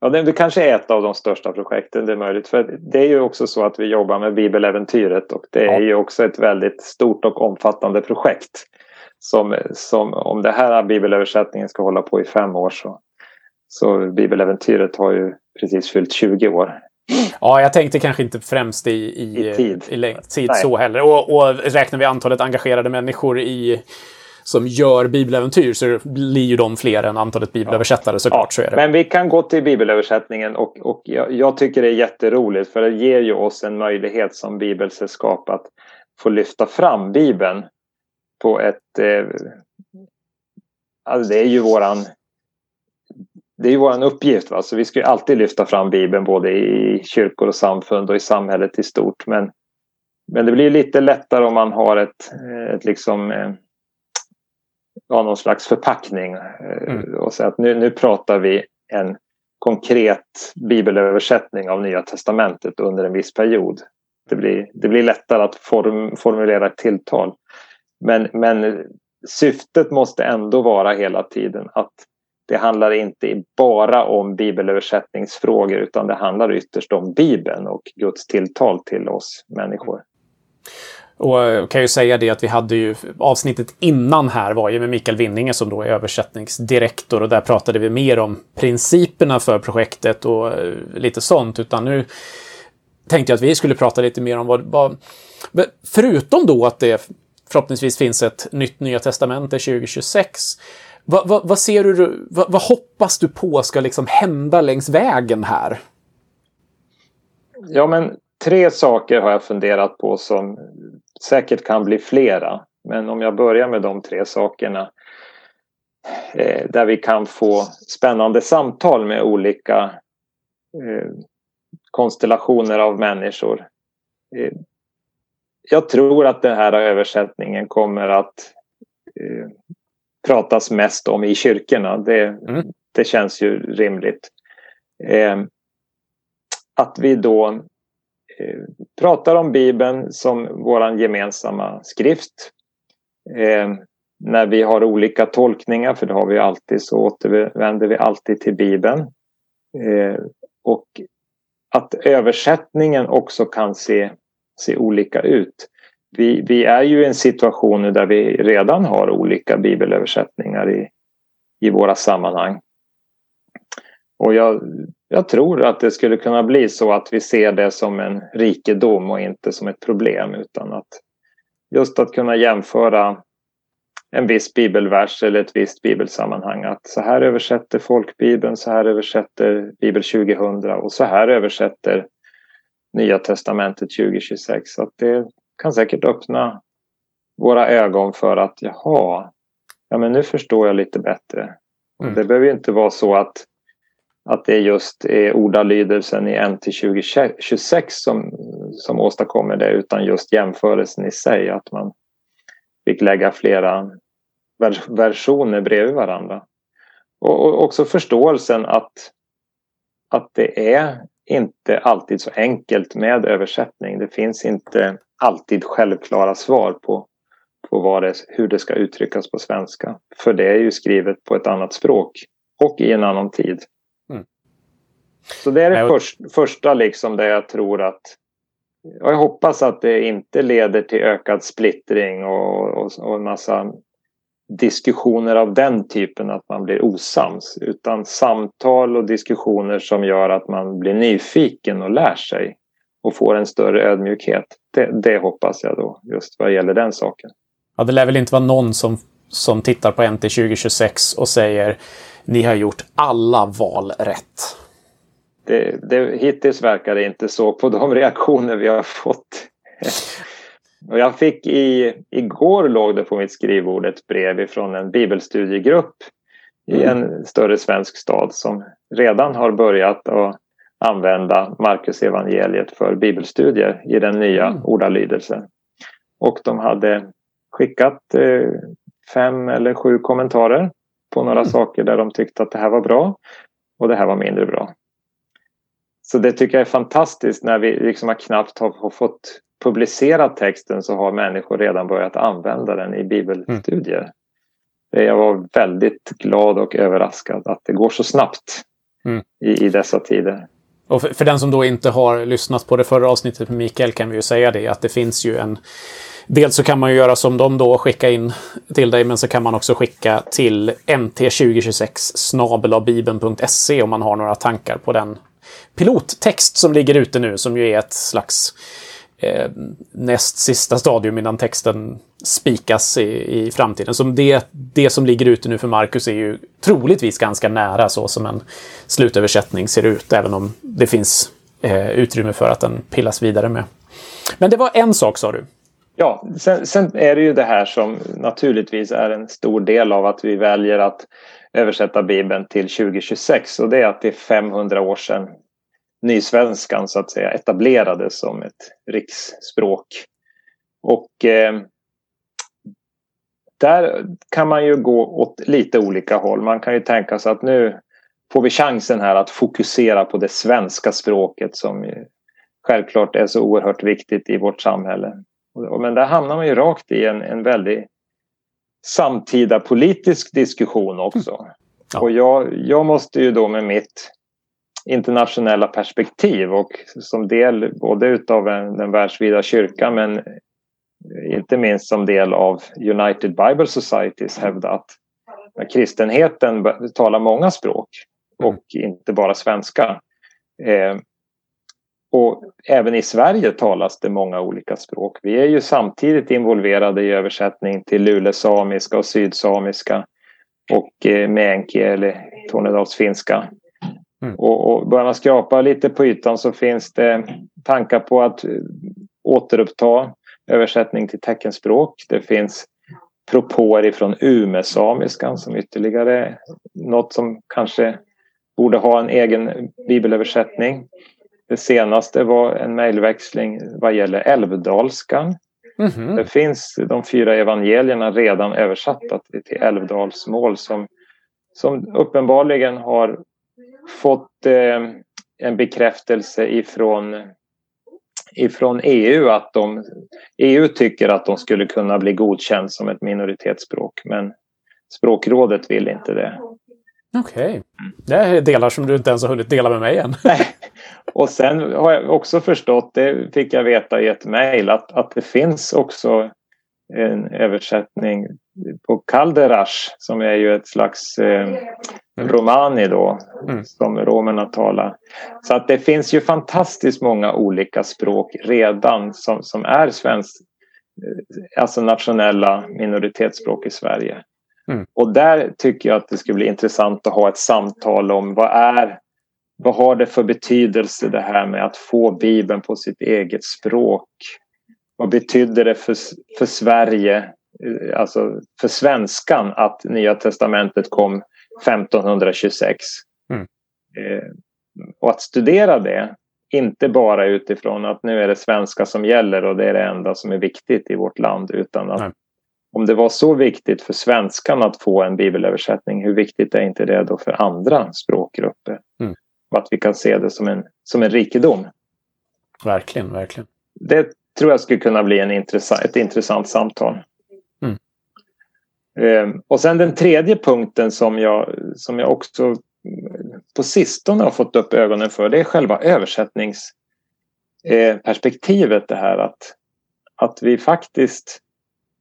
ja, det kanske är ett av de största projekten, det är möjligt. För det är ju också så att vi jobbar med Bibeläventyret och det är ju också ett väldigt stort och omfattande projekt. Som, som om det här bibelöversättningen ska hålla på i fem år så, så Bibeläventyret har ju precis fyllt 20 år. Ja, jag tänkte kanske inte främst i, i, I tid, i tid så heller. Och, och räknar vi antalet engagerade människor i som gör bibeläventyr så blir ju de fler än antalet bibelöversättare såklart. Ja, så är det. Men vi kan gå till bibelöversättningen och, och jag, jag, tycker det är jätteroligt för det ger ju oss en möjlighet som bibelsällskap att få lyfta fram bibeln på ett... Eh, alltså det är ju våran det är ju vår uppgift. Va? Så vi ska ju alltid lyfta fram Bibeln både i kyrkor och samfund och i samhället i stort. Men, men det blir lite lättare om man har ett, ett liksom, eh, ja, någon slags förpackning. Eh, mm. Och säga att nu, nu pratar vi en konkret bibelöversättning av Nya Testamentet under en viss period. Det blir, det blir lättare att form, formulera ett tilltal. Men, men syftet måste ändå vara hela tiden att det handlar inte bara om bibelöversättningsfrågor utan det handlar ytterst om Bibeln och Guds tilltal till oss människor. Och eh, jag kan ju säga det att vi hade ju avsnittet innan här var ju med Mikael Winninge som då är översättningsdirektor och där pratade vi mer om principerna för projektet och eh, lite sånt. Utan nu tänkte jag att vi skulle prata lite mer om vad, vad förutom då att det förhoppningsvis finns ett nytt Nya Testamente 2026. Vad, vad, vad ser du, vad, vad, hoppas du på ska liksom hända längs vägen här? Ja, men tre saker har jag funderat på som säkert kan bli flera. Men om jag börjar med de tre sakerna eh, där vi kan få spännande samtal med olika eh, konstellationer av människor. Eh, jag tror att den här översättningen kommer att eh, pratas mest om i kyrkorna. Det, mm. det känns ju rimligt. Eh, att vi då eh, pratar om Bibeln som vår gemensamma skrift. Eh, när vi har olika tolkningar, för det har vi alltid, så återvänder vi alltid till Bibeln. Eh, och att översättningen också kan se, se olika ut vi, vi är ju i en situation nu där vi redan har olika bibelöversättningar i, i våra sammanhang. Och jag, jag tror att det skulle kunna bli så att vi ser det som en rikedom och inte som ett problem utan att just att kunna jämföra en viss bibelvers eller ett visst bibelsammanhang. Att så här översätter folkbibeln, så här översätter Bibel 2000 och så här översätter Nya Testamentet 2026. Så att det, kan säkert öppna våra ögon för att jaha, ja men nu förstår jag lite bättre. Mm. Det behöver inte vara så att, att det just är ordalydelsen i NT 2026 som, som åstadkommer det utan just jämförelsen i sig, att man fick lägga flera versioner bredvid varandra. Och, och också förståelsen att, att det är inte alltid så enkelt med översättning. Det finns inte alltid självklara svar på, på det, hur det ska uttryckas på svenska. För det är ju skrivet på ett annat språk och i en annan tid. Mm. Så det är det först, första liksom det jag tror att och jag hoppas att det inte leder till ökad splittring och, och, och en massa diskussioner av den typen att man blir osams utan samtal och diskussioner som gör att man blir nyfiken och lär sig och får en större ödmjukhet. Det, det hoppas jag då, just vad gäller den saken. Ja, det lär väl inte vara någon som, som tittar på NT 2026 och säger ni har gjort alla val rätt. Det, det, hittills verkar det inte så på de reaktioner vi har fått. Och jag fick i, igår låg det på mitt skrivbord ett brev från en bibelstudiegrupp i mm. en större svensk stad som redan har börjat att använda Marcus evangeliet för bibelstudier i den nya mm. ordalydelsen. Och de hade skickat eh, fem eller sju kommentarer på några mm. saker där de tyckte att det här var bra och det här var mindre bra. Så det tycker jag är fantastiskt när vi liksom har knappt har fått publicera texten så har människor redan börjat använda den i bibelstudier. Mm. Jag var väldigt glad och överraskad att det går så snabbt mm. i, i dessa tider. Och för, för, den som då inte har lyssnat på det förra avsnittet med Mikael kan vi ju säga det att det finns ju en Dels så kan man ju göra som de då, skicka in till dig, men så kan man också skicka till mt2026 bibeln.se om man har några tankar på den pilottext som ligger ute nu, som ju är ett slags eh, näst sista stadium innan texten spikas i, i framtiden. Så det, det som ligger ute nu för Marcus är ju troligtvis ganska nära så som en slutöversättning ser ut, även om det finns eh, utrymme för att den pillas vidare med. Men det var en sak sa du. Ja, sen, sen, är det ju det här som naturligtvis är en stor del av att vi väljer att översätta Bibeln till 2026 och det är att det är 500 år sedan nysvenskan så att säga etablerades som ett riksspråk. Och eh, där kan man ju gå åt lite olika håll. Man kan ju tänka sig att nu får vi chansen här att fokusera på det svenska språket som självklart är så oerhört viktigt i vårt samhälle. Men där hamnar man ju rakt i en, en väldigt samtida politisk diskussion också. Mm. Ja. Och jag, jag måste ju då med mitt internationella perspektiv och som del både utav den världsvida kyrkan men inte minst som del av United Bible Societies hävda att kristenheten talar många språk och mm. inte bara svenska. Eh, och även i Sverige talas det många olika språk. Vi är ju samtidigt involverade i översättning till lulesamiska och sydsamiska och eh, meänkieli tornedalsfinska. Mm. Och, och börjar man skrapa lite på ytan så finns det tankar på att återuppta översättning till teckenspråk. Det finns propåer ifrån umesamiskan som ytterligare något som kanske borde ha en egen bibelöversättning. Det senaste var en mejlväxling vad gäller älvdalskan. Mm -hmm. Det finns de fyra evangelierna redan översatta till älvdalsmål som, som uppenbarligen har fått eh, en bekräftelse ifrån, ifrån EU att de, EU tycker att de skulle kunna bli godkänd som ett minoritetsspråk men språkrådet vill inte det. Okej. Okay. Det är delar som du inte ens har hunnit dela med mig än. Och sen har jag också förstått, det fick jag veta i ett mejl, att, att det finns också en översättning på Kalderash som är ju ett slags eh. Romani då mm. som romerna talar. Så att det finns ju fantastiskt många olika språk redan som, som är svensk, eh, alltså nationella minoritetsspråk i Sverige. Mm. Och där tycker jag att det skulle bli intressant att ha ett samtal om vad är vad har det för betydelse det här med att få Bibeln på sitt eget språk? Vad betydde det för, för Sverige, eh, alltså för svenskan att Nya Testamentet kom 1526? Mm. Eh, och att studera det, inte bara utifrån att nu är det svenska som gäller och det är det enda som är viktigt i vårt land utan att Nej om det var så viktigt för svenskan att få en bibelöversättning, hur viktigt är inte det då för andra språkgrupper? Mm. Och att vi kan se det som en, som en rikedom. Verkligen, verkligen. Det tror jag skulle kunna bli en intressant, ett intressant samtal. Ehm, och sen den tredje punkten som jag, som jag också på sistone har fått upp ögonen för, det är själva översättningsperspektivet. Det här att, att vi faktiskt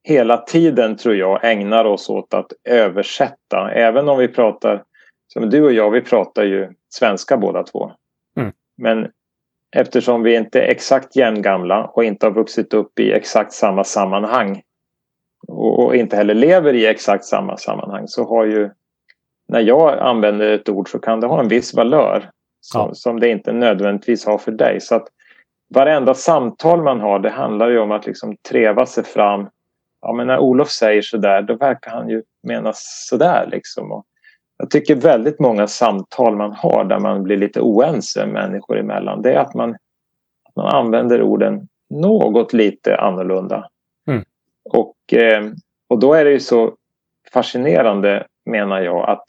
hela tiden tror jag ägnar oss åt att översätta. Även om vi pratar, som du och jag, vi pratar ju svenska båda två. Mm. Men eftersom vi inte är exakt jämngamla och inte har vuxit upp i exakt samma sammanhang och inte heller lever i exakt samma sammanhang så har ju när jag använder ett ord så kan det ha en viss valör som, ja. som det inte nödvändigtvis har för dig. Så att varenda samtal man har det handlar ju om att liksom treva sig fram ja, men när Olof säger sådär då verkar han ju mena sådär liksom. Och jag tycker väldigt många samtal man har där man blir lite oense människor emellan det är att man, att man använder orden något lite annorlunda. Och, eh, och då är det ju så fascinerande menar jag att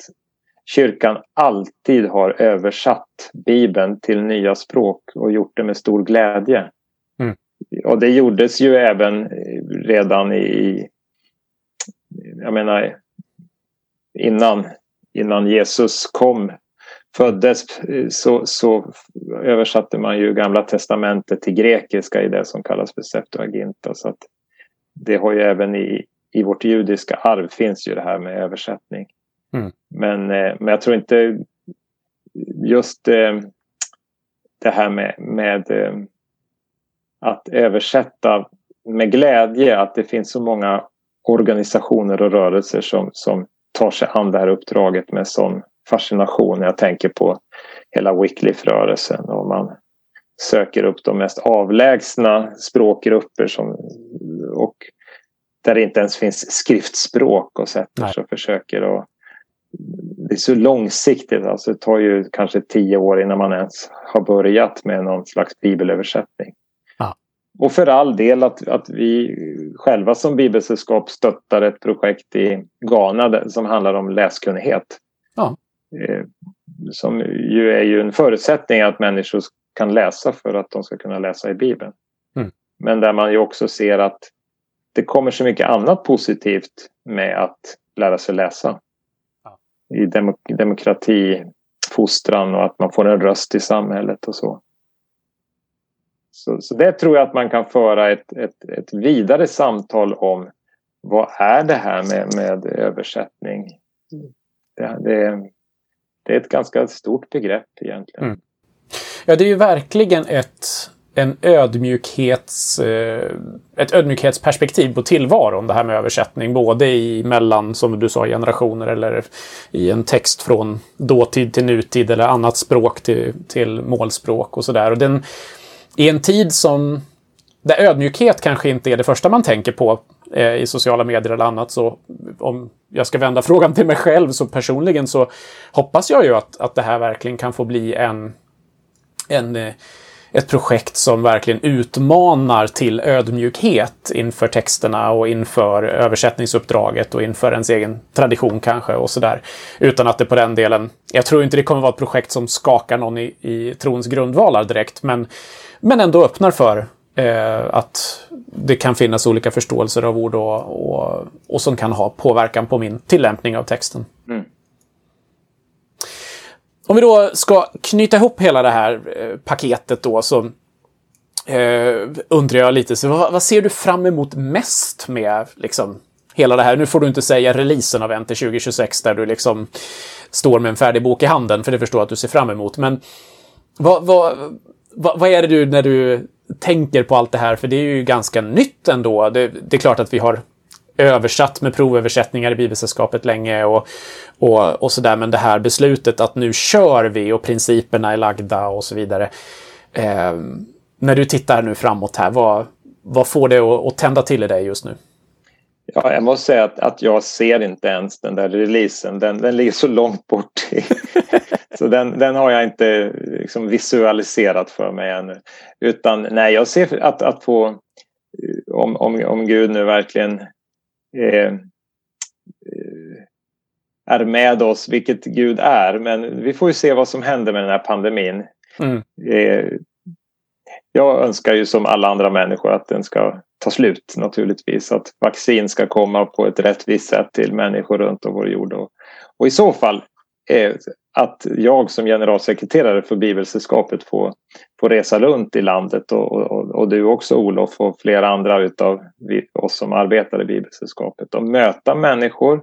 kyrkan alltid har översatt Bibeln till nya språk och gjort det med stor glädje. Mm. Och det gjordes ju även redan i... Jag menar innan, innan Jesus kom föddes så, så översatte man ju Gamla Testamentet till grekiska i det som kallas för Septuaginta. Så att det har ju även i, i vårt judiska arv finns ju det här med översättning. Mm. Men, eh, men jag tror inte just eh, det här med, med eh, att översätta med glädje att det finns så många organisationer och rörelser som, som tar sig an det här uppdraget med sån fascination. Jag tänker på hela Wycliffe-rörelsen och man söker upp de mest avlägsna språkgrupper som, och där det inte ens finns skriftspråk och sätter sig och försöker att det är så långsiktigt. Alltså det tar ju kanske tio år innan man ens har börjat med någon slags bibelöversättning. Ja. Och för all del att, att vi själva som bibelsällskap stöttar ett projekt i Ghana som handlar om läskunnighet. Ja. Eh, som ju är ju en förutsättning att människor kan läsa för att de ska kunna läsa i Bibeln. Mm. Men där man ju också ser att det kommer så mycket annat positivt med att lära sig läsa. Ja. I demok demokratifostran och att man får en röst i samhället och så. Så, så det tror jag att man kan föra ett, ett, ett vidare samtal om vad är det här med, med översättning? Det, det, det är ett ganska stort begrepp egentligen. Mm. Ja, det är ju verkligen ett, en ödmjukhets, eh, ett ödmjukhetsperspektiv på tillvaron, det här med översättning. Både i mellan, som du sa, generationer eller i en text från dåtid till nutid eller annat språk till, till målspråk och sådär. Och den, I en tid som där ödmjukhet kanske inte är det första man tänker på eh, i sociala medier eller annat. Så om jag ska vända frågan till mig själv så personligen så hoppas jag ju att, att det här verkligen kan få bli en, en eh, ett projekt som verkligen utmanar till ödmjukhet inför texterna och inför översättningsuppdraget och inför ens egen tradition kanske och sådär. Utan att det på den delen, jag tror inte det kommer vara ett projekt som skakar någon i, i trons grundvalar direkt, men, men ändå öppnar för eh, att det kan finnas olika förståelser av ord och, och, och som kan ha påverkan på min tillämpning av texten. Mm. Om vi då ska knyta ihop hela det här eh, paketet då så eh, undrar jag lite, så vad, vad, ser du fram emot mest med liksom hela det här? Nu får du inte säga releasen av NT 2026 där du liksom står med en färdig bok i handen, för det förstår jag att du ser fram emot. Men vad, vad, vad, vad är det du när du tänker på allt det här? För det är ju ganska nytt ändå. Det, det är klart att vi har översatt med provöversättningar i Bibelsällskapet länge och, och, och sådär. Men det här beslutet att nu kör vi och principerna är lagda och så vidare. Eh, när du tittar nu framåt här, vad, vad får det att, att tända till i dig just nu? Ja, jag måste säga att, att jag ser inte ens den där releasen. Den, den ligger så långt bort. så den, den har jag inte liksom visualiserat för mig ännu. Utan nej, jag ser att, att få om, om, om Gud nu verkligen är med oss, vilket Gud är. Men vi får ju se vad som händer med den här pandemin. Mm. Eh, jag önskar ju som alla andra människor att den ska ta slut naturligtvis. Att vaccin ska komma på ett rättvist sätt till människor runt om vår jord. Och, och i så fall eh, Eh, att jag som generalsekreterare för Bibelsällskapet får, får resa runt i landet och, och, och du också Olof och flera andra utav oss som arbetar i Bibelsällskapet och möta människor.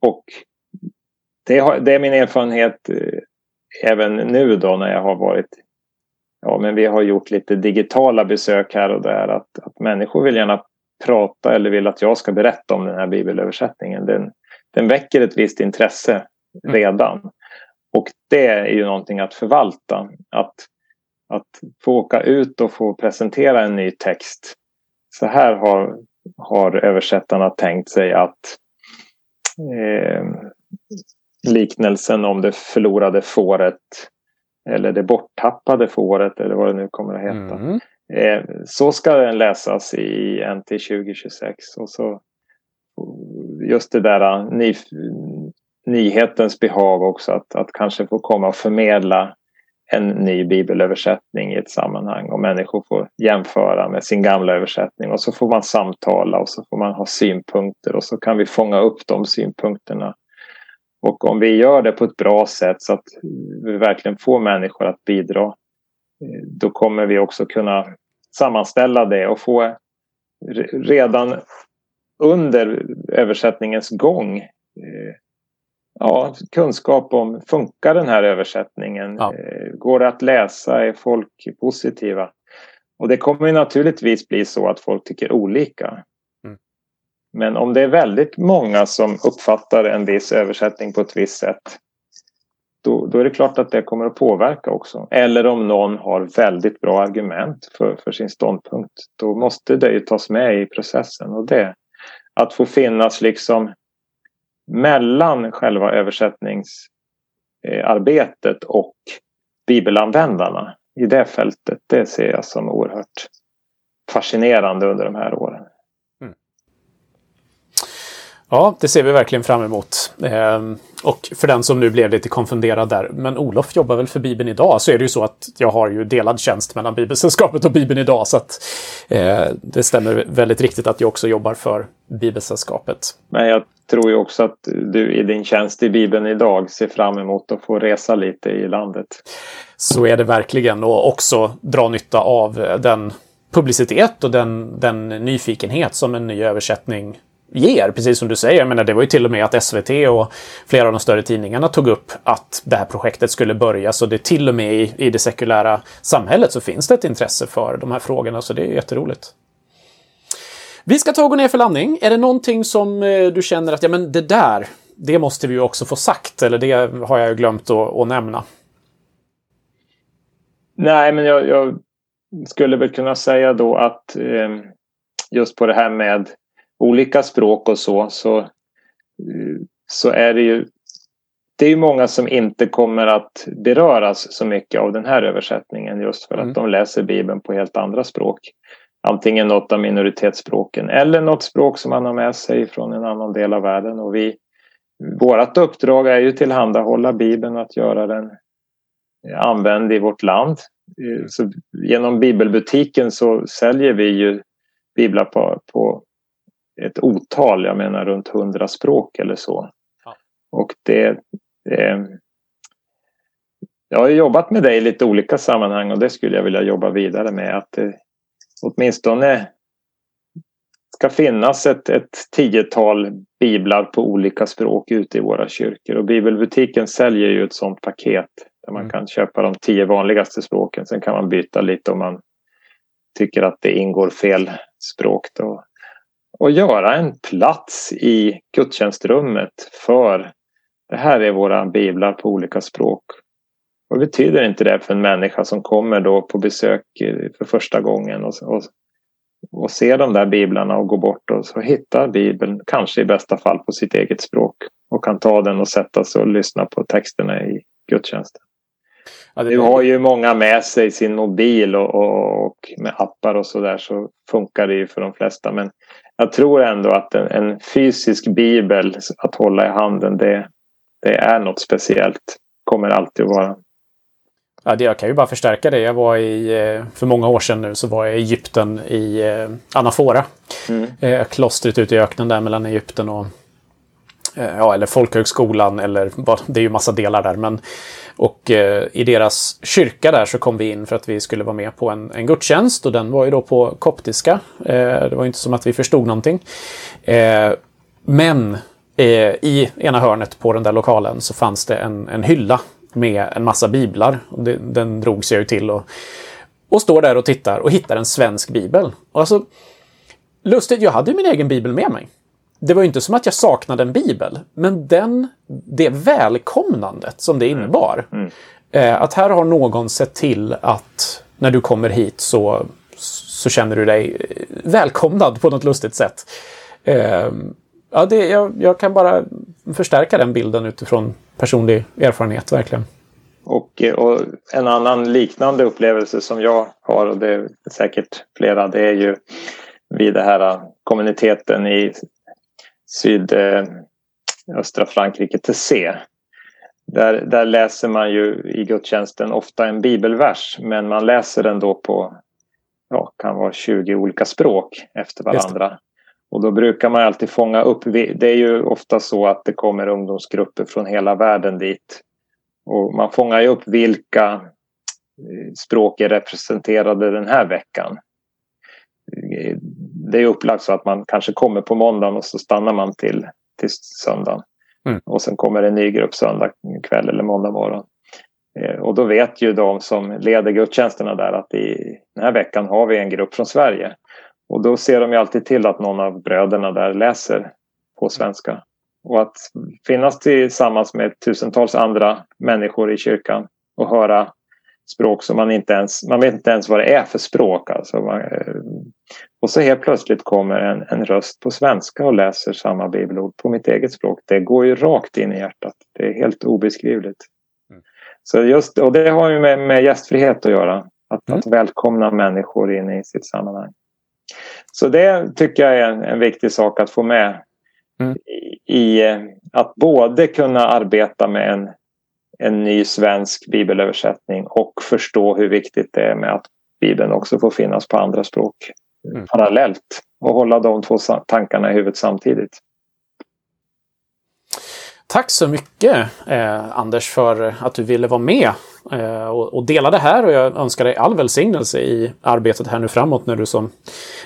Och det, har, det är min erfarenhet eh, även nu då när jag har varit Ja, men vi har gjort lite digitala besök här och där att, att människor vill gärna prata eller vill att jag ska berätta om den här bibelöversättningen. Den, den väcker ett visst intresse redan. Och det är ju någonting att förvalta. Att, att få åka ut och få presentera en ny text. Så här har, har översättarna tänkt sig att eh, liknelsen om det förlorade fåret eller det borttappade fåret eller vad det nu kommer att heta. Mm. Eh, så ska den läsas i NT 2026. Och så just det där ny, nyhetens behag också att, att kanske få komma och förmedla en ny bibelöversättning i ett sammanhang. Och människor får jämföra med sin gamla översättning. Och så får man samtala och så får man ha synpunkter. Och så kan vi fånga upp de synpunkterna. Och om vi gör det på ett bra sätt så att vi verkligen får människor att bidra eh, då kommer vi också kunna sammanställa det och få redan under översättningens gång eh, ja, kunskap om, funkar den här översättningen? Ja. Eh, går det att läsa? Är folk positiva? Och det kommer naturligtvis bli så att folk tycker olika. Mm. Men om det är väldigt många som uppfattar en viss översättning på ett visst sätt då, då är det klart att det kommer att påverka också. Eller om någon har väldigt bra argument för, för sin ståndpunkt. Då måste det ju tas med i processen. Och det, att få finnas liksom mellan själva översättningsarbetet och bibelanvändarna i det fältet, det ser jag som oerhört fascinerande under de här åren. Mm. Ja, det ser vi verkligen fram emot. Eh, och för den som nu blev lite konfunderad där, men Olof jobbar väl för Bibeln idag, så är det ju så att jag har ju delad tjänst mellan Bibelsällskapet och Bibeln idag, så att eh, det stämmer väldigt riktigt att jag också jobbar för Bibelsällskapet. Men jag tror ju också att du i din tjänst i Bibeln idag ser fram emot att få resa lite i landet. Så är det verkligen och också dra nytta av den publicitet och den, den nyfikenhet som en ny översättning ger, precis som du säger. Jag menar, det var ju till och med att SVT och flera av de större tidningarna tog upp att det här projektet skulle börja. Så det till och med i, i det sekulära samhället så finns det ett intresse för de här frågorna, så det är jätteroligt. Vi ska ta och gå ner för landning. Är det någonting som eh, du känner att ja, men det där, det måste vi ju också få sagt, eller det har jag glömt att, att nämna? Nej, men jag, jag, skulle väl kunna säga då att eh, just på det här med olika språk och så, så, så är det ju det är många som inte kommer att beröras så mycket av den här översättningen just för att mm. de läser Bibeln på helt andra språk. Antingen något av minoritetsspråken eller något språk som man har med sig från en annan del av världen. Och vi, vårt uppdrag är ju tillhandahålla Bibeln att göra den använd i vårt land. Så genom bibelbutiken så säljer vi ju biblar på, på ett otal, jag menar runt hundra språk eller så. Ja. Och det... Eh, jag har jobbat med det i lite olika sammanhang och det skulle jag vilja jobba vidare med. Att det åtminstone ska finnas ett, ett tiotal biblar på olika språk ute i våra kyrkor. Och bibelbutiken säljer ju ett sådant paket där man mm. kan köpa de tio vanligaste språken. Sen kan man byta lite om man tycker att det ingår fel språk. Då och göra en plats i gudstjänstrummet för det här är våra biblar på olika språk. Vad betyder inte det för en människa som kommer då på besök för första gången och, och, och ser de där biblarna och går bort och så hittar bibeln, kanske i bästa fall på sitt eget språk och kan ta den och sätta sig och lyssna på texterna i gudstjänsten. Ja. Nu har ju många med sig sin mobil och, och, och med appar och så där så funkar det ju för de flesta. Men jag tror ändå att en, en fysisk bibel att hålla i handen det, det är något speciellt. Kommer alltid att vara. Ja, det, jag kan ju bara förstärka det. Jag var i, eh, för många år sedan nu, så var jag i Egypten i eh, Anafora. Mm. Eh, klostret ute i öknen där mellan Egypten och ja, eller folkhögskolan eller det är ju massa delar där. Men, och eh, i deras kyrka där så kom vi in för att vi skulle vara med på en, en gudstjänst och den var ju då på koptiska. Eh, det var inte som att vi förstod någonting. Eh, men eh, i ena hörnet på den där lokalen så fanns det en, en hylla med en massa biblar. Det, den drogs jag ju till och, och står där och tittar och hittar en svensk bibel. Och alltså, lustigt, jag hade min egen bibel med mig det var ju inte som att jag saknade en bibel, men den, det välkomnandet som det innebar. Mm. Mm. att här har någon sett till att när du kommer hit så, så känner du dig välkomnad på något lustigt sätt. Eh, ja, det, jag, jag, kan bara förstärka den bilden utifrån personlig erfarenhet, verkligen. Och, och, en annan liknande upplevelse som jag har, och det är säkert flera, det är ju vid det här kommuniteten i sydöstra Frankrike till C. Där, där läser man ju i gudstjänsten ofta en bibelvers men man läser den då på ja, kan vara 20 olika språk efter varandra. Och då brukar man alltid fånga upp, det är ju ofta så att det kommer ungdomsgrupper från hela världen dit. Och man fångar ju upp vilka eh, språk är representerade den här veckan det är upplagt så att man kanske kommer på måndagen och så stannar man till, till söndagen. Mm. Och sen kommer en ny grupp söndag kväll eller måndag morgon. Eh, och då vet ju de som leder gudstjänsterna där att i den här veckan har vi en grupp från Sverige. Och då ser de ju alltid till att någon av bröderna där läser på svenska. Och att finnas tillsammans med tusentals andra människor i kyrkan och höra språk som man inte ens, man vet inte ens vad det är för språk. Alltså man, eh, och så helt plötsligt kommer en, en röst på svenska och läser samma bibelord på mitt eget språk. Det går ju rakt in i hjärtat. Det är helt obeskrivligt. Mm. Så just, och det har ju med, med gästfrihet att göra. Att, mm. att välkomna människor in i sitt sammanhang. Så det tycker jag är en, en viktig sak att få med. Mm. I, I, eh, att både kunna arbeta med en en ny svensk bibelöversättning och förstå hur viktigt det är med att Bibeln också får finnas på andra språk mm. parallellt och hålla de två tankarna i huvudet samtidigt. Tack så mycket eh, Anders för att du ville vara med eh, och, och, dela det här och jag önskar dig all välsignelse i arbetet här nu framåt när du som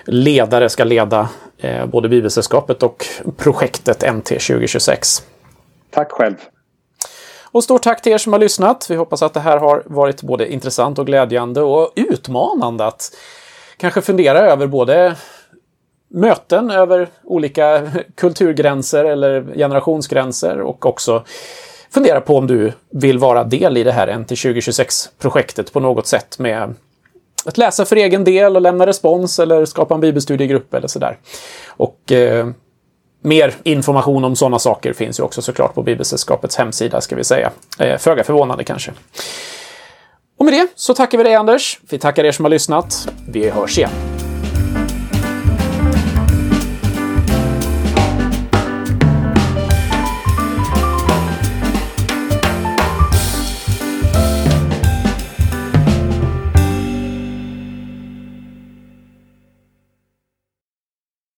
ledare ska leda eh, både Bibelsällskapet och projektet NT 2026. Tack själv! Och stort tack till er som har lyssnat. Vi hoppas att det här har varit både intressant och glädjande och utmanande att kanske fundera över både möten över olika kulturgränser eller generationsgränser och också fundera på om du vill vara del i det här NT 2026-projektet på något sätt med att läsa för egen del och lämna respons eller skapa en bibelstudiegrupp eller sådär. Och eh, Mer information om sådana saker finns ju också såklart på Bibelsällskapets hemsida, ska vi säga. Eh, Föga förvånande kanske. Och med det så tackar vi dig Anders. Vi tackar er som har lyssnat. Vi hörs igen.